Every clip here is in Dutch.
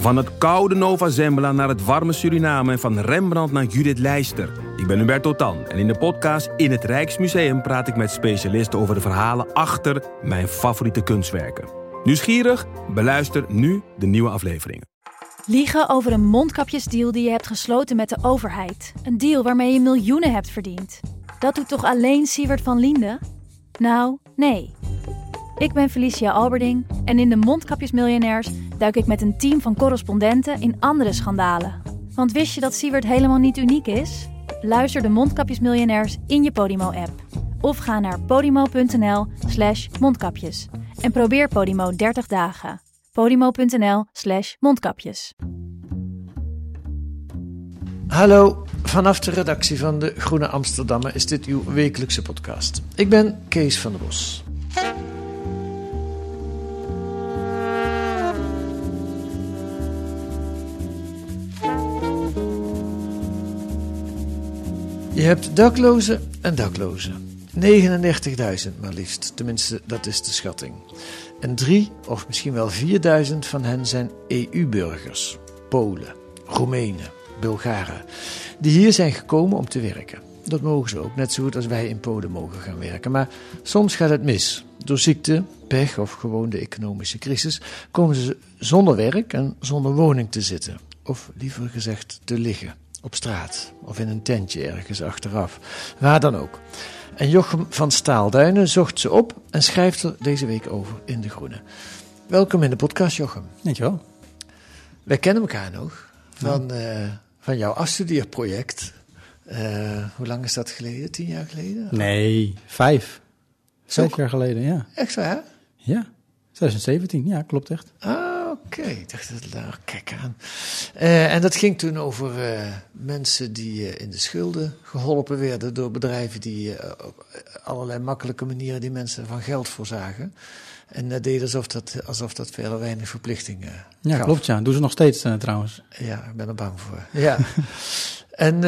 Van het koude Nova Zembla naar het warme Suriname en van Rembrandt naar Judith Leister. Ik ben Hubert Totan en in de podcast In het Rijksmuseum praat ik met specialisten over de verhalen achter mijn favoriete kunstwerken. Nieuwsgierig? Beluister nu de nieuwe afleveringen. Liegen over een mondkapjesdeal die je hebt gesloten met de overheid. Een deal waarmee je miljoenen hebt verdiend. Dat doet toch alleen Siewert van Liende? Nou, nee. Ik ben Felicia Alberding en in de Mondkapjesmiljonairs duik ik met een team van correspondenten in andere schandalen. Want wist je dat Siewert helemaal niet uniek is? Luister de Mondkapjesmiljonairs in je Podimo-app. Of ga naar podimo.nl slash mondkapjes. En probeer Podimo 30 dagen. podimo.nl slash mondkapjes. Hallo, vanaf de redactie van de Groene Amsterdammer is dit uw wekelijkse podcast. Ik ben Kees van der Bos. Je hebt daklozen en daklozen. 39.000 maar liefst, tenminste dat is de schatting. En drie of misschien wel 4.000 van hen zijn EU-burgers. Polen, Roemenen, Bulgaren. Die hier zijn gekomen om te werken. Dat mogen ze ook, net zo goed als wij in Polen mogen gaan werken. Maar soms gaat het mis. Door ziekte, pech of gewoon de economische crisis komen ze zonder werk en zonder woning te zitten. Of liever gezegd te liggen. Op straat of in een tentje ergens achteraf. Waar dan ook. En Jochem van Staalduinen zocht ze op en schrijft er deze week over in De Groene. Welkom in de podcast, Jochem. Dankjewel. Wij kennen elkaar nog van, eh, van jouw afstudeerproject. Eh, hoe lang is dat geleden? Tien jaar geleden? Nee, vijf. Vijf jaar geleden, ja. Echt waar? Ja, 2017, ja, klopt echt. Ah, oké. Ik dacht, dat nou, kijk aan. Eh, en dat ging toen over eh, mensen die eh, in de schulden geholpen werden door bedrijven die op allerlei makkelijke manieren die mensen van geld voorzagen. En dat deden alsof dat, alsof dat verder weinig verplichtingen Ja, gaf. klopt, ja. Doen ze nog steeds trouwens. Ja, ik ben er bang voor. Ja. en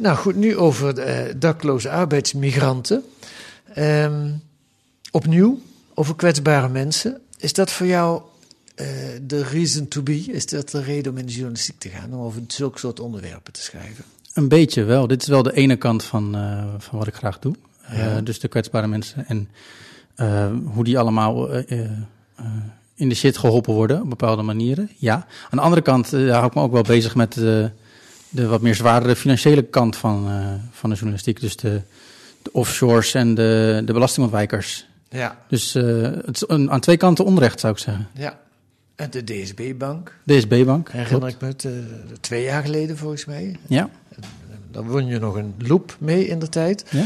nou goed, nu over dakloze arbeidsmigranten. Ehm, opnieuw, over kwetsbare mensen. Is dat voor jou de reason to be? Is dat de reden om in de journalistiek te gaan? Om over zulke soort onderwerpen te schrijven? Een beetje wel. Dit is wel de ene kant van, eh, van wat ik graag doe. Eh, dus de kwetsbare mensen en eh, hoe die allemaal eh, eh, eh, in de shit geholpen worden op bepaalde manieren. Ja. Aan de andere kant eh, hou ik me ook wel bezig met de, de wat meer zwaardere financiële kant van, eh, van de journalistiek. Dus de, de offshores en de, de belastingontwijkers. Ja. Dus eh, het is een, aan twee kanten onrecht, zou ik zeggen. ja. En de DSB-bank, DSB-bank. herinner ik me het, eh, twee jaar geleden volgens mij. Ja, Daar won je nog een loop mee in de tijd. ja.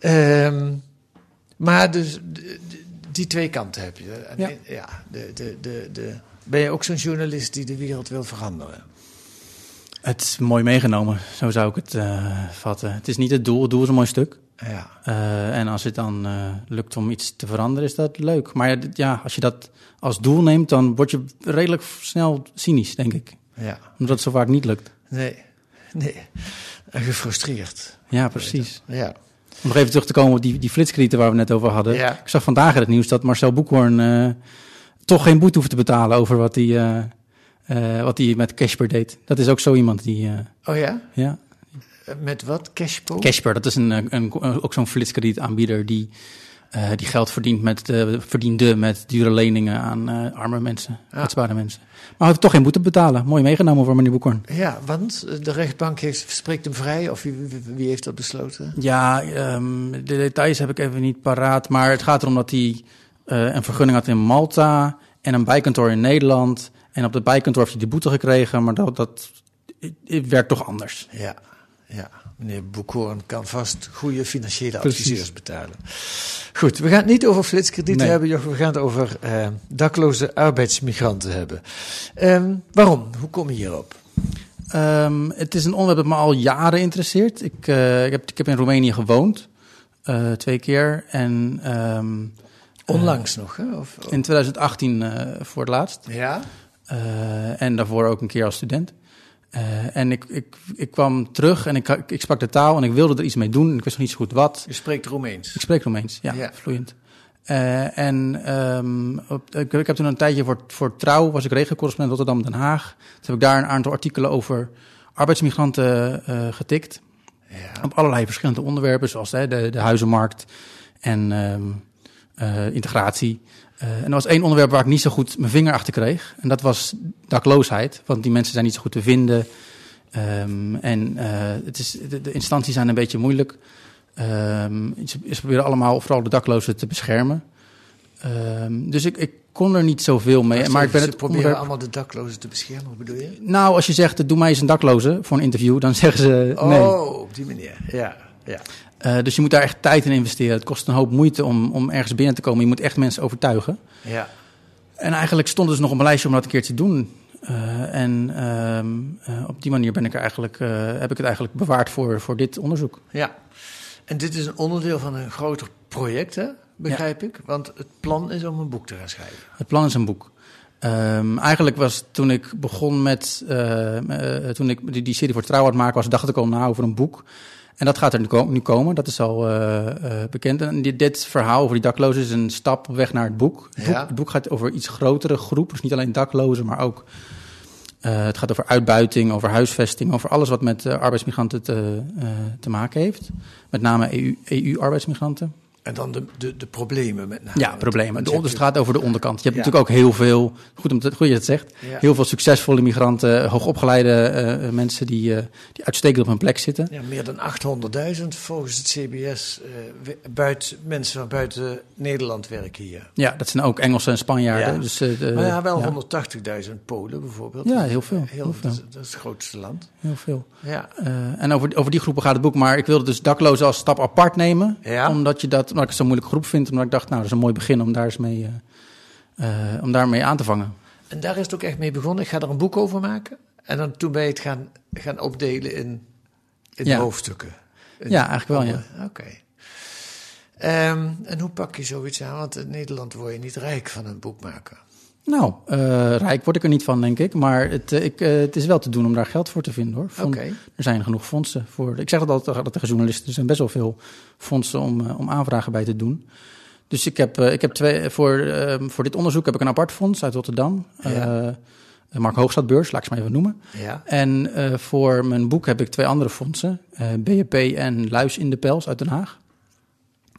Ehm, maar dus die twee kanten heb je. En Ja. ja, de, de, de, de, ben je ook zo'n journalist die de wereld wil veranderen? Het is mooi meegenomen, zo zou ik het eh, vatten. Het is niet het doel, het doel is een mooi stuk. Ja, Eh, en als het dan eh, lukt om iets te veranderen, is dat leuk. Maar ja, als je dat als doel neemt, dan word je redelijk snel cynisch, denk ik. ja. Omdat het zo vaak niet lukt. Nee, nee. En gefrustreerd. Ja, precies. Ja, Om nog even terug te komen op die, die flitskredieten waar we net over hadden. Ja. Ik zag vandaag in het nieuws dat Marcel Boekhoorn eh, toch geen boete hoeft te betalen over wat hij, wat hij met Casper deed. Dat is ook zo iemand die, oh ja? ja, Met wat? Cashpo? Casper, dat is een, een, een- ook zo'n flitskredietaanbieder die, eh, die geld verdient met, eh, verdiende met dure leningen aan eh, arme mensen, kwetsbare mensen. Maar hij heeft toch geen boete betalen. Mooi meegenomen voor meneer Boekhorn. Ja, want eh, de rechtbank heeft, spreekt hem vrij, of wie, wie, heeft dat besloten? Ja, ehm, de details heb ik even niet paraat, maar het gaat erom dat hij eh, een vergunning had in Malta en een bijkantoor in Nederland. En op het bijkantoor heeft hij de boete gekregen, maar dat, dat het werkt toch anders. Ja, ja. Meneer Boekhoorn kan vast goede financiële Precies. adviseurs betalen. Goed, we gaan het niet over flitskredieten Nee. hebben, Jochem. We gaan het over eh, dakloze arbeidsmigranten hebben. Ehm, waarom? Hoe kom je hierop? Ehm, het is een onderwerp dat me al jaren interesseert. Ik, eh, ik, heb, ik heb in Roemenië gewoond, eh, twee keer. En ehm, Onlangs nog, hè? Of, in 2018 eh, voor het laatst. ja? Eh, en daarvoor ook een keer als student. Eh, en ik, ik, ik kwam terug en ik, ik sprak de taal en ik wilde er iets mee doen. En ik wist nog niet zo goed wat. Je spreekt Roemeens. Ik spreek Roemeens, ja, Ja. vloeiend. Eh, en ehm, op, ik, ik heb toen een tijdje voor, voor Trouw, was ik regencorrespondent Rotterdam-Den Haag. Toen heb ik daar een aantal artikelen over arbeidsmigranten eh, getikt. Ja. Op allerlei verschillende onderwerpen, zoals hè, de, de huizenmarkt en ehm, eh, integratie. Eh, en er was één onderwerp waar ik niet zo goed mijn vinger achter kreeg. En dat was dakloosheid. Want die mensen zijn niet zo goed te vinden. Ehm, en eh, het is, de, de instanties zijn een beetje moeilijk. Ehm, ze, ze proberen allemaal vooral de daklozen te beschermen. Ehm, dus ik, ik kon er niet zoveel mee. Maar ik ben ze het proberen onderwerp- allemaal de daklozen te beschermen, bedoel je? Nou, als je zegt, doe mij eens een dakloze voor een interview, dan zeggen ze nee. Oh, op die manier. Ja, ja. Eh, dus je moet daar echt tijd in investeren. Het kost een hoop moeite om, om ergens binnen te komen. Je moet echt mensen overtuigen. ja. En eigenlijk stond dus nog op mijn lijstje om dat een keer te doen. Eh, en ehm, eh, op die manier ben ik er eigenlijk, heb ik het eigenlijk bewaard voor, voor dit onderzoek. Ja. En dit is een onderdeel van een groter project, hè? begrijp ik? Want het plan is om een boek te gaan schrijven. Het plan is een boek. Ehm, eigenlijk was toen ik begon met, toen ik die, die serie voor Trouw het maken was, dacht ik al na over een boek. En dat gaat er nu, ko- nu komen, dat is al eh, eh, bekend. En dit, dit verhaal over die daklozen is een stap op weg naar het boek. Het, Ja. boek. het boek gaat over iets grotere groep, dus niet alleen daklozen, maar ook... eh, het gaat over uitbuiting, over huisvesting, over alles wat met arbeidsmigranten te, te maken heeft. Met name EU EU-arbeidsmigranten. En dan de, de, de problemen met name. Ja, problemen. De je onder, hebt het gaat over de onderkant. Je hebt Ja. natuurlijk ook heel veel, goed om goed je het zegt, Ja. heel veel succesvolle migranten, hoogopgeleide eh, mensen die, eh, die uitstekend op hun plek zitten. Ja, meer dan 800.000 volgens het CBS eh, we- buiten, mensen van buiten Nederland werken hier. Ja, dat zijn ook Engelsen en Spanjaarden. Ja. Dus, eh, de- maar ja, wel ja, 180.000 Polen bijvoorbeeld. Ja, heel veel, Heel, heel veel. Dat, is- dat is het grootste land. heel veel. Ja, Eh, en over, over die groepen gaat het boek. Maar ik wilde dus daklozen als stap apart nemen. Omdat, je dat, omdat ik het zo'n moeilijke groep vind. Omdat ik dacht, nou, dat is een mooi begin om daar eens mee, eh, eh, om daarmee aan te vangen. en daar is het ook echt mee begonnen. Ik ga er een boek over maken. En dan toen ben je het gaan, gaan opdelen in, in Ja. hoofdstukken. In- Ja, eigenlijk wel, ja. Oké. Ehm, en hoe pak je zoiets aan? Want in Nederland word je niet rijk van een boek maken. Nou, eh, rijk word ik er niet van, denk ik. Maar het, eh, ik, eh, het is wel te doen om daar geld voor te vinden, hoor. Van- Oké. Er zijn genoeg fondsen voor. Ik zeg het altijd altijd tegen journalisten. Er zijn best wel veel fondsen om, om aanvragen bij te doen. Dus ik heb, ik heb twee, voor, eh, voor dit onderzoek heb ik een apart fonds uit Rotterdam. Ja. Mark Hoogstadbeurs, laat ik ze maar even noemen. Ja. En voor mijn boek heb ik twee andere fondsen. BHP en Luis in de Pels uit Den Haag.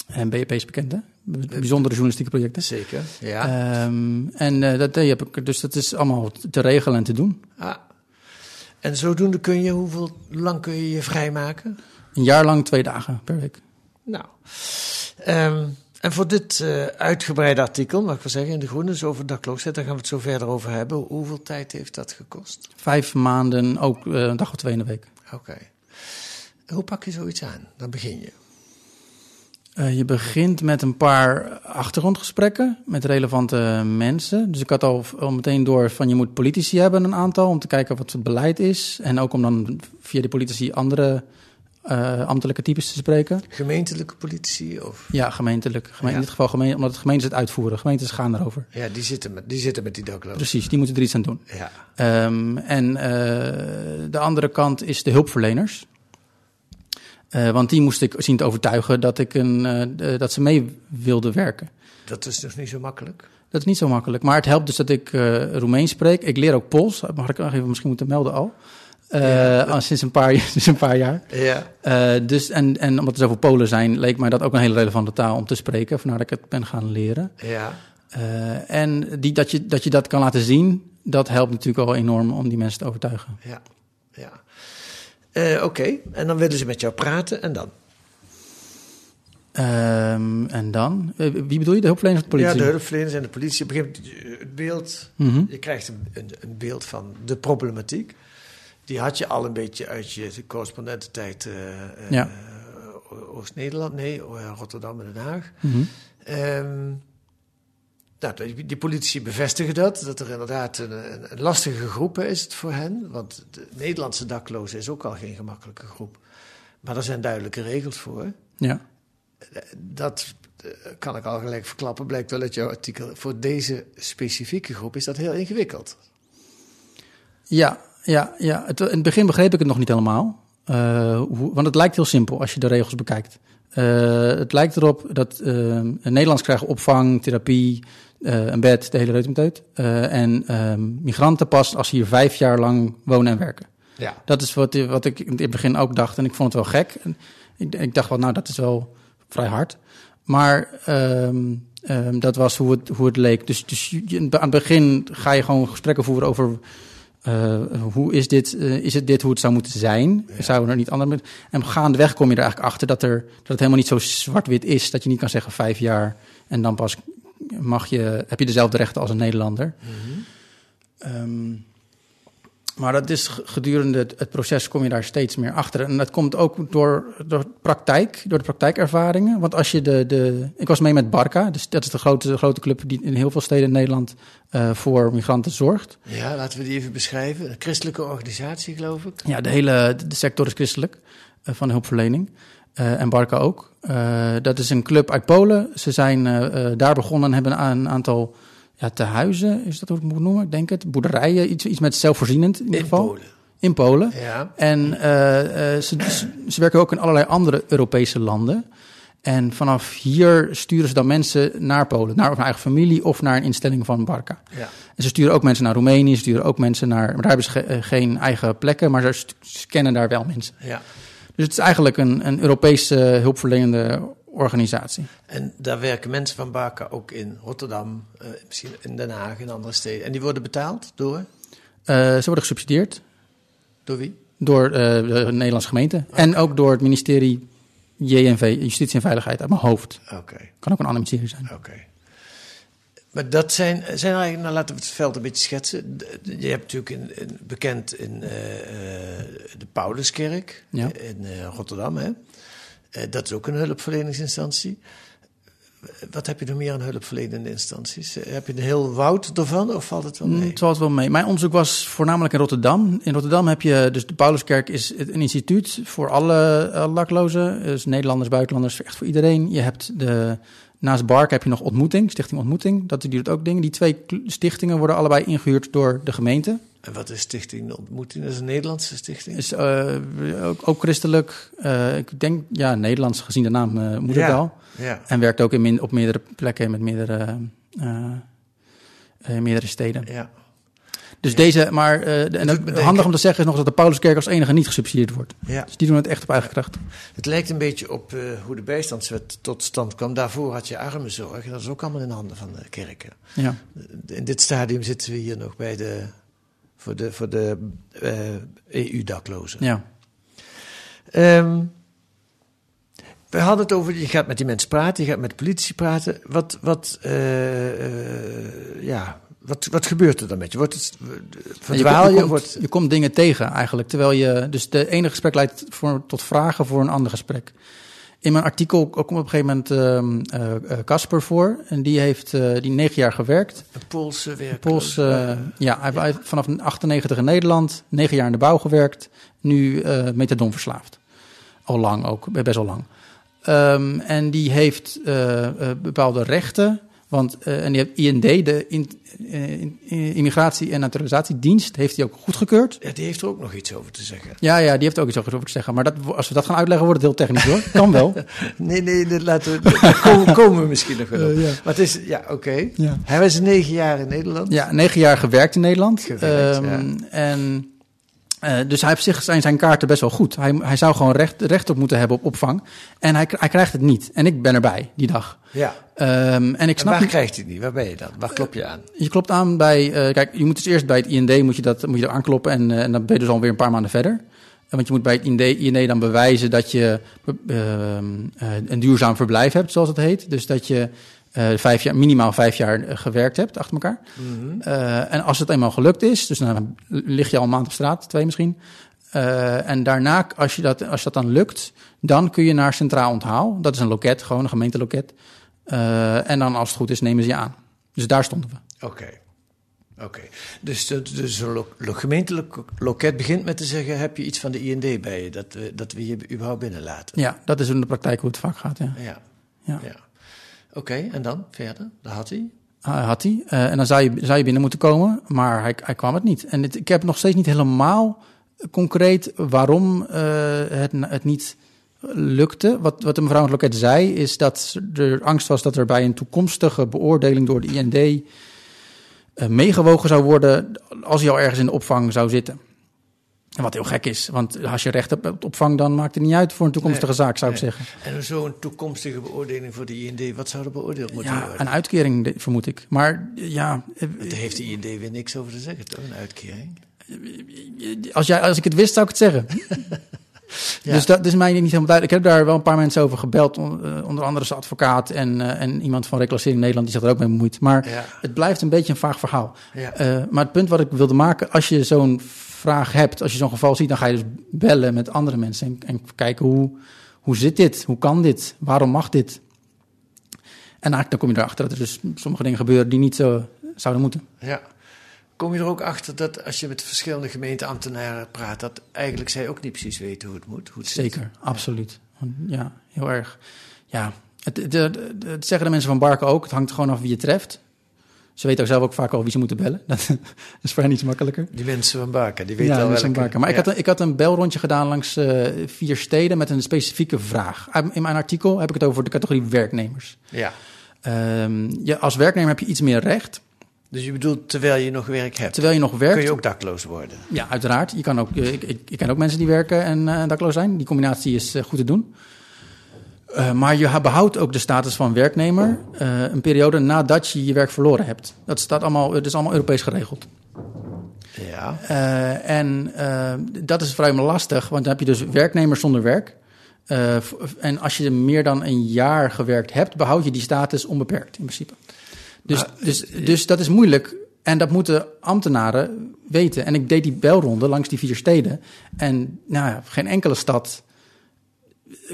En BHP is bekend, hè? Bijzondere journalistieke projecten. Zeker. Ja. Ehm, en eh, dat die heb ik, dus dat is allemaal te regelen en te doen. ah. En zodoende kun je, hoeveel hoe lang kun je je vrijmaken? Een jaar lang twee dagen per week. Nou. Ehm, en voor dit eh, uitgebreide artikel, mag ik wel zeggen, in De Groene, dus over dakloosheid, daar gaan we het zo verder over hebben. Hoeveel tijd heeft dat gekost? Vijf maanden, ook eh, een dag of twee in de week. Oké. Hoe pak je zoiets aan? Dan begin je. Eh, je begint met een paar achtergrondgesprekken met relevante mensen. Dus ik had al, al meteen door van je moet politici hebben, een aantal, om te kijken wat het beleid is. En ook om dan via die politici andere eh, ambtelijke types te spreken. Gemeentelijke politici? Of? Ja, gemeentelijk. Geme- Ja. In dit geval gemeen, omdat het gemeentes het uitvoeren. Gemeentes gaan erover. Ja, die zitten met die, zitten met die daklozen. Precies, die moeten er iets aan doen. Ja. Ehm, en eh, de andere kant is de hulpverleners. Eh, want die moest ik zien te overtuigen dat, ik een, eh, eh, dat ze mee wilden werken. Dat is dus niet zo makkelijk. Dat is niet zo makkelijk. Maar het helpt dus dat ik Roemeens spreek. Ik leer ook Pools. Dat mag ik nog even misschien moeten melden al. Ja. al sinds, een paar, sinds een paar jaar. Ja. Dus, en, en omdat er zoveel Polen zijn, leek mij dat ook een hele relevante taal om te spreken. Vandaar dat ik het ben gaan leren. Ja. En die, dat, je, dat je dat kan laten zien, dat helpt natuurlijk al enorm om die mensen te overtuigen. Ja. ja. Eh, Oké, en dan willen ze met jou praten en dan? Ehm, en dan? Eh, Wie bedoel je? De hulpverleners of de politie? Ja, de hulpverleners en de politie. Moment, eh, het beeld, Mhm. je krijgt een, een, een beeld van de problematiek. Die had je al een beetje uit je correspondententijd Ja. Oost-Nederland, nee, Rotterdam en Den Haag. Ehm, nou, die, politici bevestigen dat, dat er inderdaad een, een, lastige groep is het voor hen. Want de Nederlandse daklozen is ook al geen gemakkelijke groep. Maar er zijn duidelijke regels voor. Ja. Dat eh, kan ik al gelijk verklappen, blijkt wel uit jouw artikel. Voor deze specifieke groep is dat heel ingewikkeld. Ja, ja, ja. Het, in het begin begreep ik het nog niet helemaal. Eh, hoe, want het lijkt heel simpel als je de regels bekijkt. Eh, het lijkt erop dat uh, Nederlands krijgen opvang, therapie, een bed, de hele reutemeteut. Uh, en ehm, migranten pas als ze hier vijf jaar lang wonen en werken. Ja. Dat is wat, wat ik in het begin ook dacht. En ik vond het wel gek. En ik, ik dacht wel, nou, dat is wel vrij hard. Maar um, um, dat was hoe het, hoe het leek. Dus, dus je, aan het begin ga je gewoon gesprekken voeren over... Uh, hoe is dit? Uh, is het dit hoe het zou moeten zijn? Ja. Zouden er niet andere... En gaandeweg kom je er eigenlijk achter dat, er, dat het helemaal niet zo zwart-wit is... dat je niet kan zeggen vijf jaar en dan pas mag je, heb je dezelfde rechten als een Nederlander. Mm -hmm. um, maar dat is gedurende het, het, proces kom je daar steeds meer achter. En dat komt ook door, door praktijk, door de praktijkervaringen. Want als je de, de. Ik was mee met Barca, dus dat is de grote, de grote club die in heel veel steden in Nederland uh, voor migranten zorgt. Ja, laten we die even beschrijven. Een christelijke organisatie, geloof ik. Ja, de hele de sector is christelijk uh, van de hulpverlening. Uh, en Barca ook. Uh, dat is een club uit Polen. Ze zijn uh, daar begonnen en hebben een aantal ja, tehuizen, is dat hoe ik het moet noemen? Ik denk het. Boerderijen, iets, iets met zelfvoorzienend in ieder geval. Polen. In Polen. Ja. En ze, ze werken ook in allerlei andere Europese landen. En vanaf hier sturen ze dan mensen naar Polen, naar hun eigen familie of naar een instelling van Barca. Ja. En ze sturen ook mensen naar Roemenië, ze sturen ook mensen naar. Maar daar hebben ze ge, geen eigen plekken, maar ze scannen daar wel mensen. Ja. Dus het is eigenlijk een, een Europese hulpverlenende organisatie. En daar werken mensen van Barca ook in Rotterdam, uh, misschien in Den Haag, in andere steden. En die worden betaald door? Uh, ze worden gesubsidieerd. Door wie? Door uh, de Nederlandse gemeente. Okay. En ook door het ministerie JNV, Justitie en Veiligheid, uit mijn hoofd. Oké. Okay. Kan ook een ander ministerie zijn. Oké. Okay. Maar dat zijn, zijn eigenlijk, nou laten we het veld een beetje schetsen. Je hebt natuurlijk in, in, bekend in uh, de Pauluskerk ja. in uh, Rotterdam. Hè? Uh, dat is ook een hulpverleningsinstantie. Wat heb je nog meer aan hulpverlenende instanties? Heb je een heel woud ervan of valt het wel mee? Het valt wel mee. Mijn onderzoek was voornamelijk in Rotterdam. In Rotterdam heb je, dus de Pauluskerk is een instituut voor alle uh, daklozen. Dus Nederlanders, buitenlanders, echt voor iedereen. Je hebt de, naast Bark heb je nog Ontmoeting, Stichting Ontmoeting. Dat, die doet ook dingen. Die twee stichtingen worden allebei ingehuurd door de gemeente. En wat is Stichting Ontmoeting? Dat is een Nederlandse stichting? Is uh, ook, ook, christelijk. Uh, ik denk, ja, Nederlands gezien de naam uh, moet ja, het wel. Ja. En werkt ook in op meerdere plekken met meerdere, meerdere steden. Ja. Dus ja. deze, maar en ook handig om te zeggen is nog dat de Pauluskerk als enige niet gesubsidieerd wordt. Ja. Dus die doen het echt op eigen kracht. Het lijkt een beetje op hoe de bijstandswet tot stand kwam. Daarvoor had je armenzorg. En dat is ook allemaal in handen van de kerken. Ja. In dit stadium zitten we hier nog bij de voor de, voor de uh, EU-daklozen. Ja. Um, we hadden het over, je gaat met die mensen praten, je gaat met de politie praten. Wat, wat, uh, uh, ja, wat, wat gebeurt er dan met je? Wordt het, verdwaal je? Komt, wordt... je komt dingen tegen eigenlijk. Terwijl je, dus de ene gesprek leidt voor, tot vragen voor een ander gesprek. In mijn artikel komt op een gegeven moment Casper uh, uh, voor. En die heeft uh, die negen jaar gewerkt. Een Poolse werk. Poolse, ja, hij heeft vanaf 98 in Nederland, negen jaar in de bouw gewerkt. Nu methadon verslaafd. Al lang ook, best wel lang. Um, en die heeft bepaalde rechten. Want uh, en die heeft IND, de in, in, in, Immigratie- en Naturalisatiedienst, heeft hij ook goedgekeurd. Ja, die heeft er ook nog iets over te zeggen. Ja, ja die heeft ook iets over te zeggen. Maar dat, als we dat gaan uitleggen, wordt het heel technisch hoor. Kan wel. nee, nee, dat laten we, daar komen, komen we misschien nog wel. Uh, ja. Maar het is, ja, oké. Okay. Ja. Hij was negen jaar in Nederland. Ja, negen jaar gewerkt in Nederland. Gewerkt, um, en... Uh, dus hij heeft zich zijn, zijn kaarten best wel goed. Hij, hij zou gewoon recht, recht op moeten hebben op opvang. En hij, hij krijgt het niet. En ik ben erbij die dag. Ja. Um, en ik snap en waar niet, krijgt hij het niet? Waar ben je dan? Waar klop je aan? Je klopt aan bij... Uh, kijk, je moet dus eerst bij het IND moet je dat, moet je aankloppen. En, uh, en dan ben je dus alweer een paar maanden verder. Want je moet bij het IND, IND dan bewijzen dat je een duurzaam verblijf hebt, zoals het heet. Dus dat je... Uh, vijf jaar, minimaal vijf jaar uh, gewerkt hebt achter elkaar. Mm -hmm. uh, en als het eenmaal gelukt is, dus dan lig je al een maand op straat, twee misschien. en daarna, als je, dat, als dat dan lukt, dan kun je naar Centraal Onthaal. Dat is een loket, gewoon een gemeenteloket. en dan als het goed is, nemen ze je aan. Dus daar stonden we. Oké. Okay. Oké, okay. dus, dus een lo lo gemeentelijk loket begint met te zeggen: heb je iets van de IND bij je, dat we, dat we je überhaupt binnenlaten? Ja, dat is in de praktijk hoe het vaak gaat. Ja. ja. ja. ja. Oké, en dan verder? Dat had hij? Uh, had hij. Uh, en dan zou je, zou je binnen moeten komen, maar hij, hij kwam het niet. En ik heb nog steeds niet helemaal concreet waarom uh, het, het niet lukte. Wat, wat de mevrouw het loket zei, is dat er angst was dat er bij een toekomstige beoordeling door de IND uh, meegewogen zou worden als hij al ergens in de opvang zou zitten. Wat heel gek is, want als je recht hebt op opvang, dan maakt het niet uit voor een toekomstige zaak, zou ik zeggen. En zo'n toekomstige beoordeling voor de IND, wat zou er beoordeeld moeten ja, worden? Een uitkering, vermoed ik. Maar ja. Daar heeft de IND weer niks over te zeggen, toch? Een uitkering? Als, jij, als ik het wist, zou ik het zeggen. ja. Dus dat is mij niet helemaal duidelijk. Ik heb daar wel een paar mensen over gebeld, onder andere zijn advocaat en, uh, en iemand van Reclassering Nederland, die zich er ook mee bemoeit. Maar ja. het blijft een beetje een vaag verhaal. Uh, maar het punt wat ik wilde maken, als je zo'n vraag hebt, als je zo'n geval ziet, dan ga je dus bellen met andere mensen en, en, kijken hoe, hoe zit dit? Hoe kan dit? Waarom mag dit? En eigenlijk dan kom je erachter dat er dus sommige dingen gebeuren die niet zo zouden moeten. Ja. Kom je er ook achter dat als je met verschillende gemeenteambtenaren praat, dat eigenlijk zij ook niet precies weten hoe het moet? Hoe het Zeker, zit? absoluut. Ja, heel erg. Ja, het, het, het, het, zeggen de mensen van Barken ook. Het hangt gewoon af wie je treft. Ze weten ook zelf ook vaak al wie ze moeten bellen. Dat is voor hen iets makkelijker. Die mensen van Barken, die weten ja, al welke. Van Barken. Maar ja. ik, had een, ik had een belrondje gedaan langs uh, vier steden met een specifieke vraag. In mijn artikel heb ik het over de categorie werknemers. Ja. Um, ja als werknemer heb je iets meer recht. Dus je bedoelt terwijl je nog werk hebt? Terwijl je nog werkt. Kun je ook dakloos worden? Ja, uiteraard. Je kan ook, ik, ik, ik ken ook mensen die werken en uh, dakloos zijn. Die combinatie is uh, goed te doen. Uh, maar je behoudt ook de status van werknemer uh, een periode nadat je je werk verloren hebt. Dat staat allemaal, het is allemaal Europees geregeld. Ja. Uh, en dat is vrij lastig, want dan heb je dus werknemers zonder werk. en als je meer dan een jaar gewerkt hebt, behoud je die status onbeperkt in principe. Dus, Maar, dus, dus dat is moeilijk. En dat moeten ambtenaren weten. En ik deed die belronde langs die vier steden. En nou ja, geen enkele stad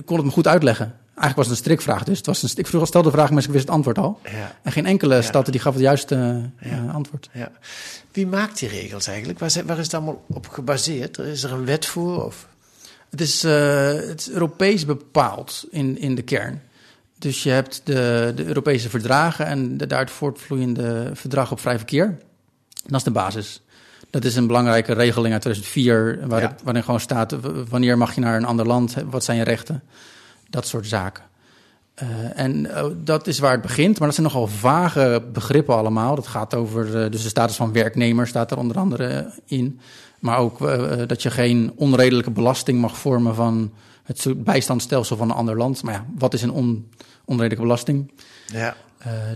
kon het me goed uitleggen. Eigenlijk was het een strikvraag, dus het was een, ik vroeg, stelde de vraag, maar ik wist het antwoord al. Ja. En geen enkele Ja. stad die gaf het juiste uh, Ja. antwoord. Ja. Wie maakt die regels eigenlijk? Waar, waar is het allemaal op gebaseerd? Is er een wet voor? Of? Het is, eh, het is Europees bepaald in, in de kern. Dus je hebt de, de Europese verdragen en de daaruit voortvloeiende verdrag op vrij verkeer. Dat is de basis. Dat is een belangrijke regeling uit 2004, waar Ja. het- waarin gewoon staat wanneer mag je naar een ander land, wat zijn je rechten, dat soort zaken. Eh, en eh, dat is waar het begint, maar dat zijn nogal vage begrippen allemaal. Dat gaat over, eh, dus de status van werknemer staat er onder andere in. Maar ook dat je geen onredelijke belasting mag vormen van het bijstandsstelsel van een ander land. Maar ja, wat is een on, onredelijke belasting? Ja.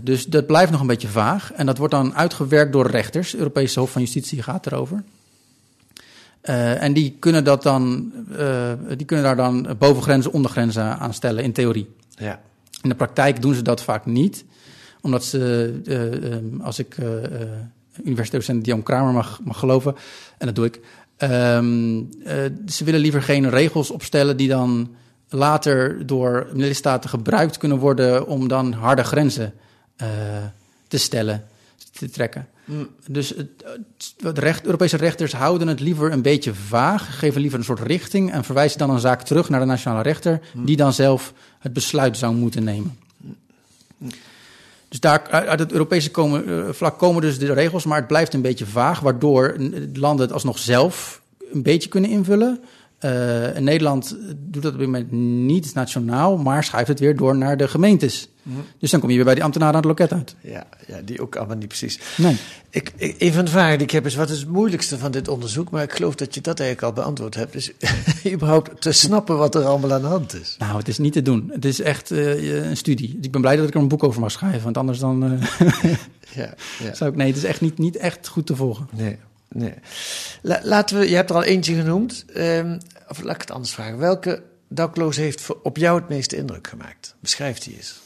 Dus dat blijft nog een beetje vaag. En dat wordt dan uitgewerkt door rechters. Het Europese Hof van Justitie gaat erover. Eh, en die kunnen, dat dan, eh, die kunnen daar dan bovengrenzen, ondergrenzen aan stellen in theorie. Ja. In de praktijk doen ze dat vaak niet. Omdat ze, eh, eh, als ik universiteitsdocent Dion Kramer mag, mag geloven, en dat doe ik, ehm, eh, ze willen liever geen regels opstellen die dan later door lidstaten gebruikt kunnen worden om dan harde grenzen te stellen, te trekken. Mm. Dus het, recht, Europese rechters houden het liever een beetje vaag, geven liever een soort richting en verwijzen dan een zaak terug naar de nationale rechter, die dan zelf het besluit zou moeten nemen. Dus daar, uit het Europese komen, eh, vlak komen dus de regels, maar het blijft een beetje vaag, waardoor landen het alsnog zelf een beetje kunnen invullen. Eh, Nederland doet dat op dit moment niet nationaal, maar schuift het weer door naar de gemeentes. Dus dan kom je weer bij die ambtenaren aan het loket uit. Ja, ja, die ook allemaal niet precies. Nee. Ik, ik, een van de vragen die ik heb is: wat is het moeilijkste van dit onderzoek? Maar ik geloof dat je dat eigenlijk al beantwoord hebt. Dus überhaupt te snappen wat er allemaal aan de hand is. Nou, het is niet te doen. Het is echt eh, een studie. Dus ik ben blij dat ik er een boek over mag schrijven, want anders dan eh, Ja, ja. zou ik... Nee, het is echt niet, niet echt goed te volgen. Nee, nee. La- laten we, je hebt er al eentje genoemd. Ehm, of laat ik het anders vragen. Welke dakloze heeft op jou het meeste indruk gemaakt? Beschrijf die eens.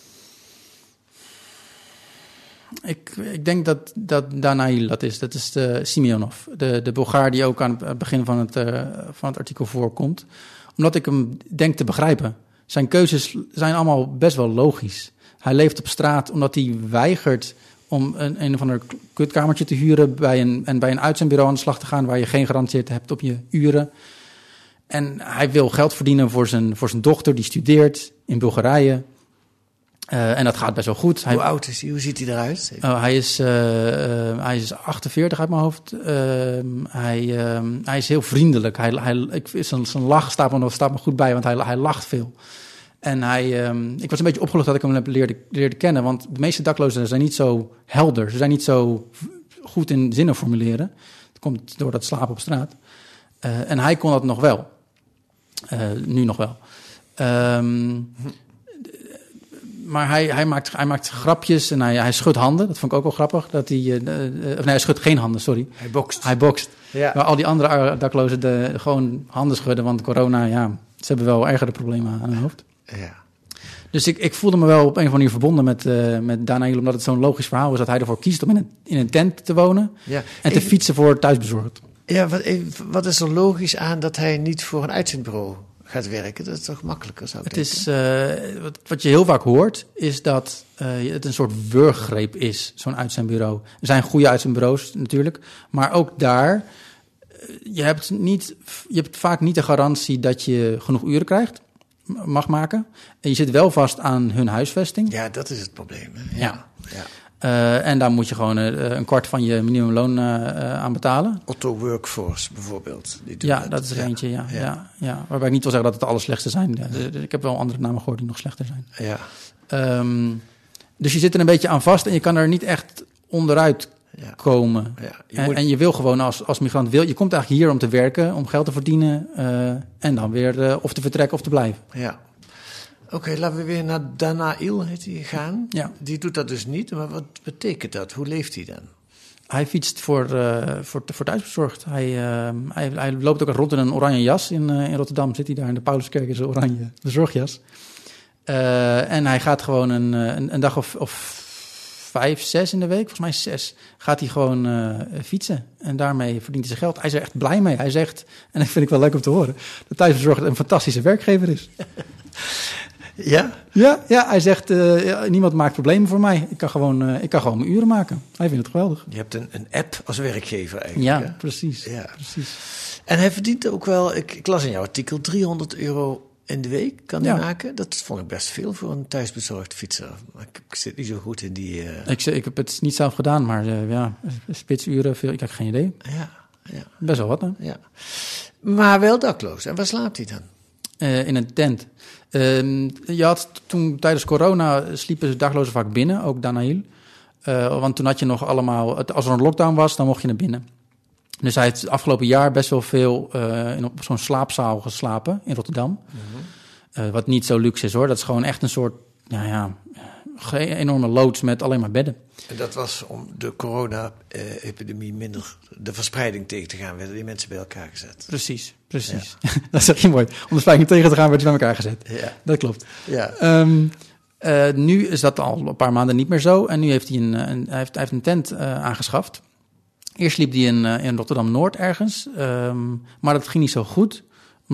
Ik, ik denk dat, dat Danail dat is. Dat is de Simeonov, de, de Bulgaar die ook aan het begin van het, eh, van het artikel voorkomt. Omdat ik hem denk te begrijpen. Zijn keuzes zijn allemaal best wel logisch. Hij leeft op straat omdat hij weigert om een, een of ander kutkamertje te huren bij een, en bij een uitzendbureau aan de slag te gaan waar je geen garantie hebt op je uren. En hij wil geld verdienen voor zijn, voor zijn dochter, die studeert in Bulgarije. Eh, en dat gaat best wel goed. Hij, Hoe oud is hij? Hoe ziet hij eruit? Oh, hij, is, eh, eh, hij is 48 uit mijn hoofd. Ehm, hij, ehm, hij is heel vriendelijk. Hij, hij, ik, zijn, zijn lach staat me, nog- staat me goed bij, want hij, hij lacht veel. En hij, ehm, ik was een beetje opgelucht dat ik hem heb leerde, leerde kennen. Want de meeste daklozen zijn niet zo helder. Ze zijn niet zo goed in zinnen formuleren. Dat komt door dat slapen op straat. Eh, en hij kon dat nog wel. Eh, nu nog wel. Ehm, maar hij, hij, maakt, hij maakt grapjes en hij, hij schudt handen. Dat vond ik ook wel grappig. Dat hij, of nee, hij schudt geen handen, sorry. Hij bokst. Hij bokst. Ja. Maar al die andere daklozen de, gewoon handen schudden. Want corona, ja, ze hebben wel ergere problemen aan hun hoofd. Ja. Dus ik, ik voelde me wel op een of andere manier verbonden met, eh met Daniel. Omdat het zo'n logisch verhaal is dat hij ervoor kiest om in een, in een tent te wonen. Ja. En te fietsen voor thuisbezorgd. Ja, wat, wat is er logisch aan dat hij niet voor een uitzendbureau gaat werken? Dat is toch makkelijker, zou ik Het denken? is, eh, wat, wat je heel vaak hoort, is dat eh, het een soort wurggreep is, zo'n uitzendbureau. Er zijn goede uitzendbureaus natuurlijk, maar ook daar, je hebt, niet, je hebt vaak niet de garantie dat je genoeg uren krijgt, mag maken. En je zit wel vast aan hun huisvesting. Ja, dat is het probleem. Hè? Ja. ja. Eh, en daar moet je gewoon eh, een kwart van je minimumloon eh, aan betalen. Otto Workforce bijvoorbeeld. Die Ja, dat is er eentje, ja, Ja. ja. Ja, Waarbij ik niet wil zeggen dat het de allerslechtste zijn. Ik heb wel andere namen gehoord die nog slechter zijn. Ja. Ehm, dus je zit er een beetje aan vast en je kan er niet echt onderuit Ja. komen. Ja, je en, moet- en je wil gewoon als, als migrant, wil, je komt eigenlijk hier om te werken, om geld te verdienen eh, en dan weer eh, of te vertrekken of te blijven. Ja. Oké, laten we weer naar Danail heet hij, gaan. Ja. Die doet dat dus niet, maar wat betekent dat? Hoe leeft hij dan? Hij fietst voor, eh voor, voor thuisbezorgd. Hij, hij, hij loopt ook rond in een oranje jas. In, in Rotterdam zit hij daar in de Pauluskerk in zijn oranje bezorgjas. En hij gaat gewoon een, een, een dag of, of vijf, zes in de week, volgens mij zes, gaat hij gewoon eh, fietsen. En daarmee verdient hij zijn geld. Hij is er echt blij mee. Hij zegt, en dat vind ik wel leuk om te horen, dat thuisbezorgd een fantastische werkgever is. Ja? Ja, ja hij zegt, eh, niemand maakt problemen voor mij. Ik kan, gewoon, eh, ik kan gewoon mijn uren maken. Hij vindt het geweldig. Je hebt een, een app als werkgever eigenlijk. hè? Ja, precies. Ja. precies. En hij verdient ook wel, ik, ik las in jouw artikel, 300 euro in de week kan hij Ja. maken. Dat vond ik best veel voor een thuisbezorgd fietser. Maar ik, ik zit niet zo goed in die... eh, Ik, ik heb het niet zelf gedaan, maar eh, ja, spitsuren, veel, ik heb geen idee. ja, ja, Best wel wat, hè? ja. Maar wel dakloos. En waar slaapt hij dan? Eh, in een tent. Ehm, je had toen tijdens corona sliepen ze daklozen vaak binnen, ook Danail. Want toen had je nog allemaal, het- als er een lockdown was, dan mocht je naar binnen. Dus hij heeft het afgelopen jaar best wel veel in op zo'n slaapzaal geslapen in Rotterdam. Eh, wat niet zo luxe is hoor. Dat is gewoon echt een soort, nou ja, geen enorme loods met alleen maar bedden. En dat was om de corona-epidemie minder de verspreiding tegen te gaan, werden die mensen bij elkaar gezet. Precies, precies. dat zeg je mooi. Om de spijking tegen te gaan, werd je bij elkaar gezet. Ja. Dat klopt. Ja. Ehm, eh, nu is dat al een paar maanden niet meer zo. En nu heeft hij een, een, hij heeft, hij heeft een tent eh, aangeschaft. Eerst liep hij in, eh, in Rotterdam-Noord ergens. ehm, maar dat ging niet zo goed.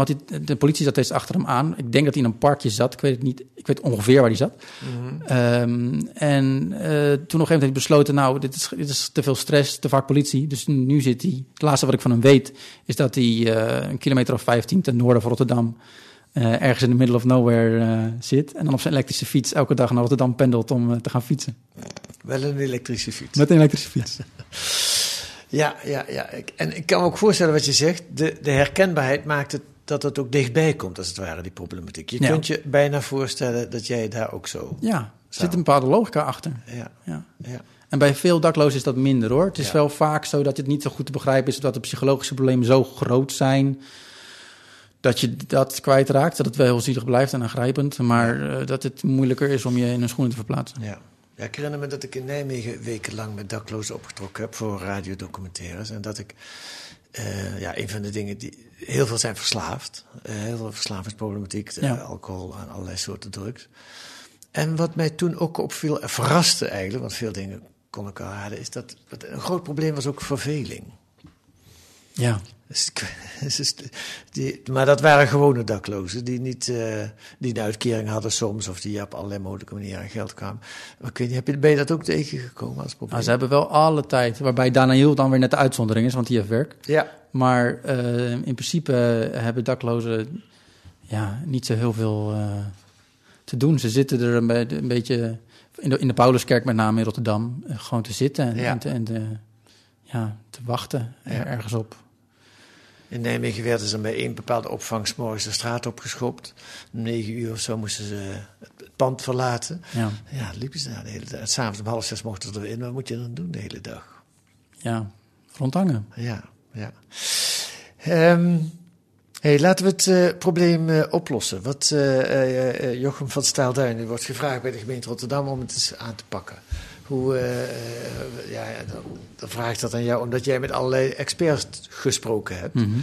Hij- de politie zat steeds achter hem aan. Ik denk dat hij in een parkje zat. Ik weet het niet. Ik weet ongeveer waar hij zat. Ehm, en eh, toen op een gegeven moment heeft hij besloten... nou, dit is, dit is te veel stress, te vaak politie. Dus nu zit hij... Het laatste wat ik van hem weet... is dat hij eh, een kilometer of 15 ten noorden van Rotterdam... eh, ergens in de middle of nowhere zit. En dan op zijn elektrische fiets elke dag naar Rotterdam pendelt om te gaan fietsen. Wel een elektrische fiets. Met een elektrische fiets. Ja, ja, ja. Ik- En ik kan me ook voorstellen wat je zegt. De, de herkenbaarheid maakt het dat het ook dichtbij komt, als het ware, die problematiek. Je Ja. kunt je bijna voorstellen dat jij daar ook zo... Ja, er zit een bepaalde logica achter. Ja, Ja. ja. En bij veel daklozen is dat minder hoor. Het is wel vaak zo dat het niet zo goed te begrijpen is dat de psychologische problemen zo groot zijn. Dat je dat kwijtraakt, dat het wel heel zielig blijft en aangrijpend, maar eh, dat het moeilijker is om je in hun schoenen te verplaatsen. Ja. ja, ik herinner me dat ik in Nijmegen wekenlang met daklozen opgetrokken heb voor radiodocumentaires. En dat ik, eh, ja, een van de dingen die, heel veel zijn verslaafd. Eh, heel veel verslavingsproblematiek, eh, alcohol en allerlei soorten drugs. En wat mij toen ook opviel, en verraste eigenlijk, want veel dingen kon ik al raden, is dat een groot probleem was ook verveling. Ja, die, maar dat waren gewone daklozen die niet eh, die een uitkering hadden soms of die op allerlei mogelijke manieren aan geld kwamen. Maar ik weet niet, heb je, ben je dat ook tegengekomen als probleem? nou, ze hebben wel alle tijd, waarbij Daniel dan weer net de uitzondering is, want die heeft werk. Ja, Maar eh, in principe hebben daklozen ja, niet zo heel veel eh, te doen. Ze zitten er een, be- een beetje in de, in de Pauluskerk, met name in Rotterdam, eh, gewoon te zitten en, Ja. en, te, en te, ja, te wachten er- Ja. ergens op. In Nijmegen werden ze bij één bepaalde opvang 's morgens de straat opgeschopt. Om negen uur of zo moesten ze het pand verlaten. Ja, Ja, liepen ze daar de hele dag. S'avonds om half zes mochten ze erin. Wat moet je dan doen de hele dag? ja, rondhangen. Ja, ja. Ehm, hey, laten we het eh, probleem eh, oplossen. Wat eh, Jochem van Staalduin, u wordt gevraagd bij de gemeente Rotterdam om het eens aan te pakken. Hoe, eh, eh, ja, dan, dan vraag ik dat aan jou, omdat jij met allerlei experts gesproken hebt. Mhm.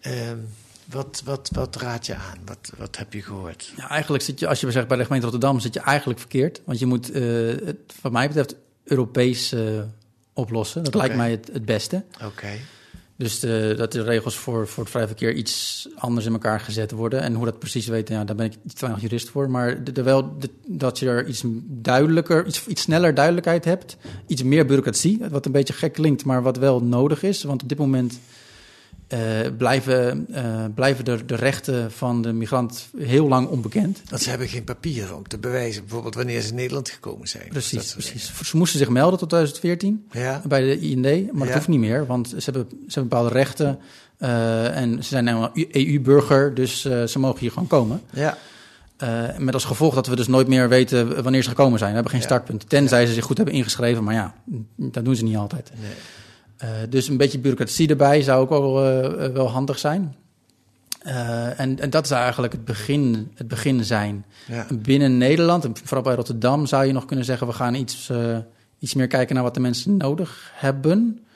Ehm, wat, wat, wat raad je aan? Wat, wat heb je gehoord? Ja, eigenlijk zit je, als je zegt bij de gemeente Rotterdam, zit je eigenlijk verkeerd. Want je moet, eh, het, wat mij betreft, Europees oplossen. Dat lijkt mij het, het beste. Oké. Dus de, dat de regels voor, voor het vrij verkeer iets anders in elkaar gezet worden. En hoe dat precies weten, ja, daar ben ik te weinig jurist voor. Maar de, wel, dat je er iets duidelijker, iets, iets sneller duidelijkheid hebt. Iets meer bureaucratie, wat een beetje gek klinkt, maar wat wel nodig is. Want op dit moment eh, blijven, eh, blijven de, de rechten van de migrant heel lang onbekend. Want ze hebben geen papieren om te bewijzen, bijvoorbeeld wanneer ze in Nederland gekomen zijn. Precies, precies. Ze moesten zich melden tot 2014 dingen. Ja, bij de IND, maar dat hoeft niet meer, want ze hebben, ze hebben bepaalde rechten eh, en ze zijn nou EU-burger, dus eh, ze mogen hier gewoon komen. ja, met als gevolg dat we dus nooit meer weten wanneer ze gekomen zijn. We hebben geen Ja. startpunt, tenzij ze zich goed hebben ingeschreven, maar ja, dat doen ze niet altijd. nee. Eh, dus een beetje bureaucratie erbij zou ook wel, eh, wel handig zijn. Eh, en, en dat zou eigenlijk het begin, het begin zijn. Ja. Binnen Nederland, en vooral bij Rotterdam, zou je nog kunnen zeggen: we gaan iets, eh, iets meer kijken naar wat de mensen nodig hebben.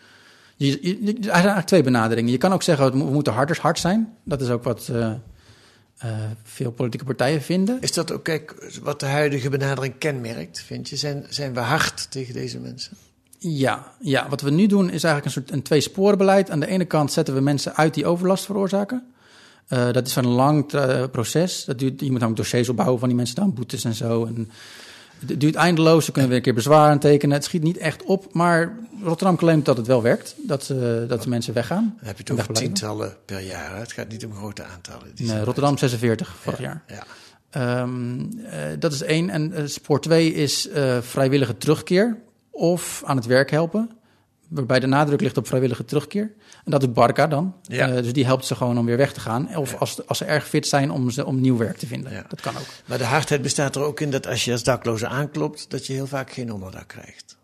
Je, er zijn eigenlijk twee benaderingen. Je kan ook zeggen: we mo- we moeten harders hard zijn. Dat is ook wat eh, eh, veel politieke partijen vinden. Is dat ook kijk, wat de huidige benadering kenmerkt, vind je? Zijn, zijn we hard tegen deze mensen? Ja, ja, wat we nu doen is eigenlijk een soort een twee-sporenbeleid. Aan de ene kant zetten we mensen uit die overlast veroorzaken. Eh, dat is een lang eh, proces. Dat duurt, je moet ook dossiers opbouwen van die mensen dan, boetes en zo. En het duurt eindeloos. Ze kunnen weer een keer bezwaar aantekenen. Het schiet niet echt op, maar Rotterdam claimt dat het wel werkt. Dat, ze dat de mensen weggaan. Dan heb je het En over wegblijven. tientallen per jaar. hè? Het gaat niet om grote aantallen. Nee, Rotterdam 46 vorig Ja, jaar. Ja. Ehm, eh, dat is één. En spoor twee is vrijwillige terugkeer of aan het werk helpen. Waarbij de nadruk ligt op vrijwillige terugkeer. En dat doet Barca dan. Ja. Eh, dus die helpt ze gewoon om weer weg te gaan. Of Ja. als, als ze erg fit zijn om, ze, om nieuw werk te vinden. Ja. Dat kan ook. Maar de hardheid bestaat er ook in dat als je als dakloze aanklopt, dat je heel vaak geen onderdak krijgt.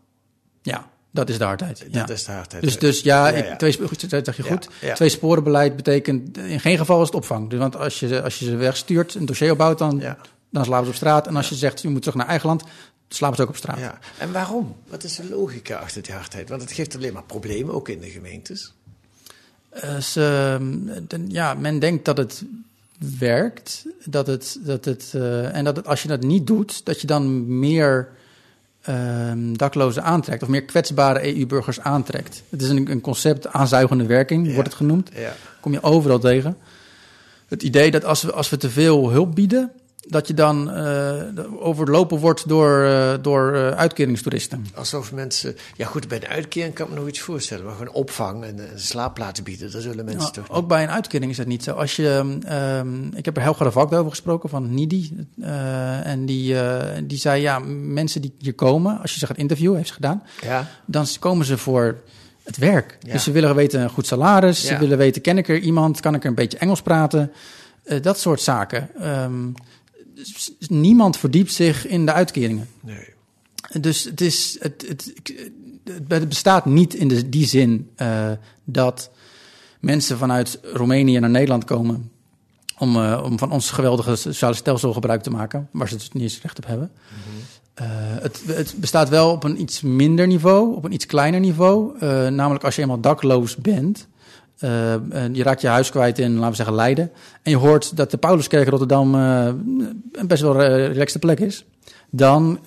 Ja, dat is de hardheid. Ja. Dat is de hardheid. Dus, dus ja, Ja, ik- ja. Twee, goed, dat zeg je Ja, goed. ja. Twee sporenbeleid betekent in geen geval is het opvang. Dus, want als je, ze- als je ze wegstuurt, een dossier opbouwt, dan, Ja. dan slapen ze op straat. En als je zegt, je moet terug naar eigen land, slapen ze ook op straat. Ja. En waarom? Wat is de logica achter die hardheid? Want het geeft alleen maar problemen, ook in de gemeentes. Eh, ze, de- ja, men denkt dat het werkt. Dat het, dat het, eh, en dat het, als je dat niet doet, dat je dan meer ehm, daklozen aantrekt. Of meer kwetsbare EU-burgers aantrekt. Het is een, een concept, aanzuigende werking Ja. wordt het genoemd. Ja. Kom je overal tegen. Het idee dat als we, als we te veel hulp bieden, dat je dan eh, overlopen wordt door, eh, door eh, uitkeringstoeristen. Alsof mensen... Ja goed, bij de uitkering kan ik me nog iets voorstellen. Maar gewoon opvang en een slaapplaats bieden, dat zullen mensen Nou, toch ook bij een uitkering is dat niet zo. Als je, ehm, ik heb er Helga de Valk over gesproken van NIDI. en die, die zei, ja, mensen die hier komen, als je ze gaat interviewen, heeft ze gedaan, Ja, dan komen ze voor het werk. Ja. Dus ze willen weten een goed salaris, ze willen weten, ken ik er iemand, kan ik er een beetje Engels praten? Dat soort zaken. S- niemand verdiept zich in de uitkeringen. nee. Dus het, is, het, het, het bestaat niet in de, die zin eh, dat mensen vanuit Roemenië naar Nederland komen om, eh, om van ons geweldige sociale stelsel gebruik te maken, waar ze dus niet eens recht op hebben. Eh, het, het bestaat wel op een iets minder niveau, op een iets kleiner niveau. Namelijk als je eenmaal dakloos bent, eh, en je raakt je huis kwijt in, laten we zeggen, Leiden. En je hoort dat de Pauluskerk Rotterdam eh, een best wel eh, relaxte plek is. Dan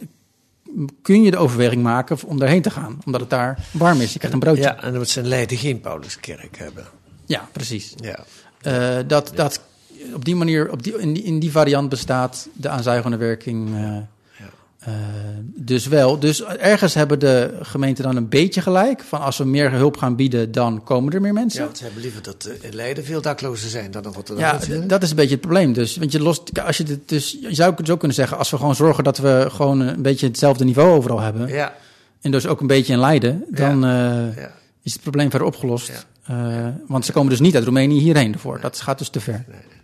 kun je de overweging maken om daarheen te gaan. Omdat het daar warm is. Je krijgt een broodje. Ja, Ja, en dat ze in Leiden geen Pauluskerk hebben. precies. Ja. Dat, dat op die manier, op die, in, die, in die variant bestaat de aanzuigende werking Uh, dus wel. Dus ergens hebben de gemeenten dan een beetje gelijk. Van als we meer hulp gaan bieden, dan komen er meer mensen. Ja, want ze hebben liever dat er in Leiden veel daklozen zijn dan in Rotterdam. Ja, dat is een beetje het probleem. Dus, want je, lost, als je, dit, dus, je zou het zo kunnen zeggen, als we gewoon zorgen dat we gewoon een beetje hetzelfde niveau overal hebben. Ja. En dus ook een beetje in Leiden, dan ja. Uh, ja. is het probleem verder opgelost. Uh, want ze komen dus niet uit Roemenië hierheen ervoor. Dat gaat dus te ver. Nee.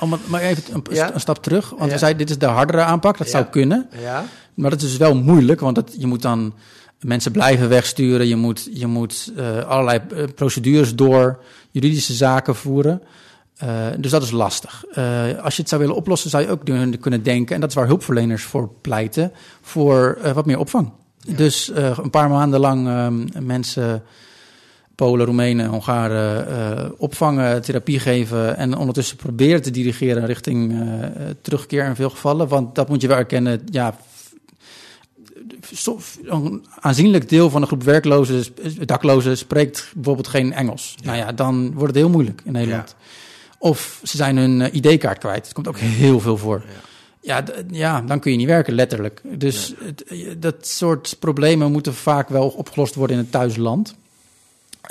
Oh, maar, maar even een, ja? een, stap terug. Want we zeiden, dit is de hardere aanpak. Dat zou kunnen. Ja. Maar dat is dus wel moeilijk. Want dat, je moet dan mensen blijven wegsturen. Je moet, je moet uh, allerlei uh, procedures door. Juridische zaken voeren. Uh, dus dat is lastig. als je het zou willen oplossen, zou je ook kunnen denken... en dat is waar hulpverleners voor pleiten... voor wat meer opvang. Dus een paar maanden lang ehm, mensen Polen, Roemenen, Hongaren uh, opvangen, therapie geven en ondertussen proberen te dirigeren richting uh, terugkeer in veel gevallen. Want dat moet je wel erkennen, ja, een aanzienlijk deel van de groep werklozen, daklozen spreekt bijvoorbeeld geen Engels. Nou ja, dan wordt het heel moeilijk in Nederland. Ja. Of ze zijn hun ID-kaart kwijt. Dat komt ook heel veel voor. Ja. Ja, ja, dan kun je niet werken, letterlijk. Dus het, dat soort problemen moeten vaak wel opgelost worden in het thuisland.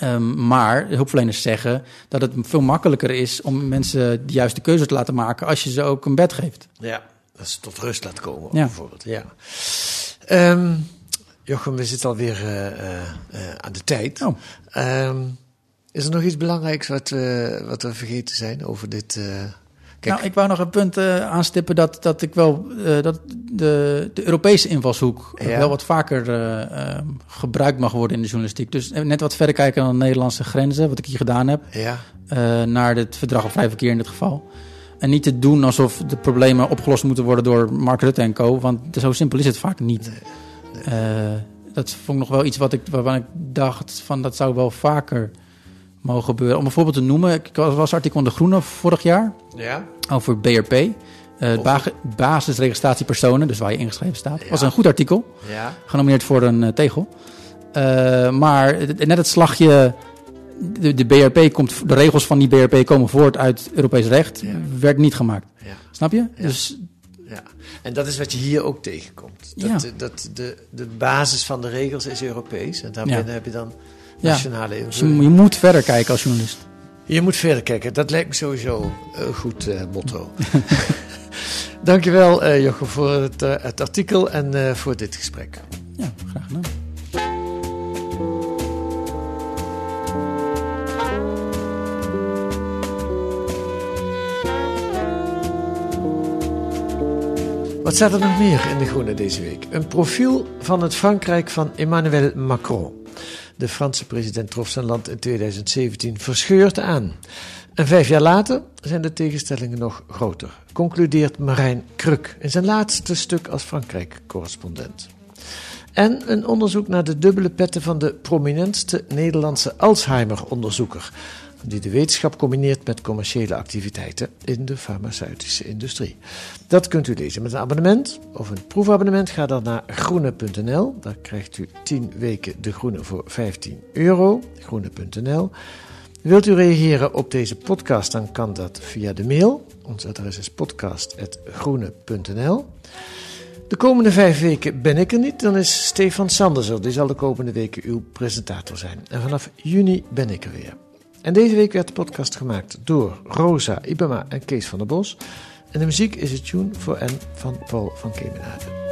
Um, maar hulpverleners zeggen dat het veel makkelijker is om mensen de juiste keuze te laten maken als je ze ook een bed geeft. Ja, dat ze tot rust laat komen, ja. bijvoorbeeld. Ja. Um, Jochem, we zitten alweer uh, uh, aan de tijd. Oh. Um, is er nog iets belangrijks wat, uh, wat we vergeten zijn over dit? Kijk. Nou, ik wou nog een punt uh, aanstippen dat, dat ik wel uh, dat de, de Europese invalshoek ja. wel wat vaker uh, gebruikt mag worden in de journalistiek. Dus net wat verder kijken dan de Nederlandse grenzen, wat ik hier gedaan heb, ja. naar het verdrag op vrij verkeer in dit geval. En niet te doen alsof de problemen opgelost moeten worden door Mark Rutte en co. Want zo simpel is het vaak niet. Nee, nee. dat vond ik nog wel iets wat ik, waarvan ik dacht van dat zou wel vaker mogen gebeuren. Om een voorbeeld te noemen, ik was artikel in De Groene vorig jaar. Ja. Over BRP. Uh, ba basisregistratie personen, dus waar je ingeschreven staat. Ja. was een goed artikel. Ja. Genomineerd voor een uh, tegel. Uh, maar net het slagje. De, de, BRP komt, de regels van die BRP komen voort uit Europees recht. Ja. Werd niet gemaakt. Snap je? Dus ja, en dat is wat je hier ook tegenkomt. Dat, ja. dat de, de basis van de regels is Europees. En daarbinnen ja. heb je dan nationale ja. Dus je, moet verder kijken als journalist. Je moet verder kijken. Dat lijkt me sowieso een goed uh, motto. Dankjewel uh, Jochem voor het, uh, het artikel en voor dit gesprek. Ja, graag gedaan. Wat staat er nog meer in De Groene deze week? Een profiel van het Frankrijk van Emmanuel Macron. De Franse president trof zijn land in 2017 verscheurd aan. En vijf jaar later zijn de tegenstellingen nog groter, concludeert Marijn Kruk in zijn laatste stuk als Frankrijk-correspondent. En een onderzoek naar de dubbele petten van de prominentste Nederlandse Alzheimer-onderzoeker die de wetenschap combineert met commerciële activiteiten in de farmaceutische industrie. Dat kunt u lezen met een abonnement of een proefabonnement. Ga dan naar groene.nl. Daar krijgt u 10 weken de groene voor 15 euro. Groene.nl. Wilt u reageren op deze podcast, dan kan dat via de mail. Ons adres is podcast.groene.nl. De komende vijf weken ben ik er niet, dan is Stefan Sanders er. Die zal de komende weken uw presentator zijn. En vanaf juni ben ik er weer. En deze week werd de podcast gemaakt door Rosa Ibama en Kees van der Bos. En de muziek is het tune voor N van Paul van Kemenade.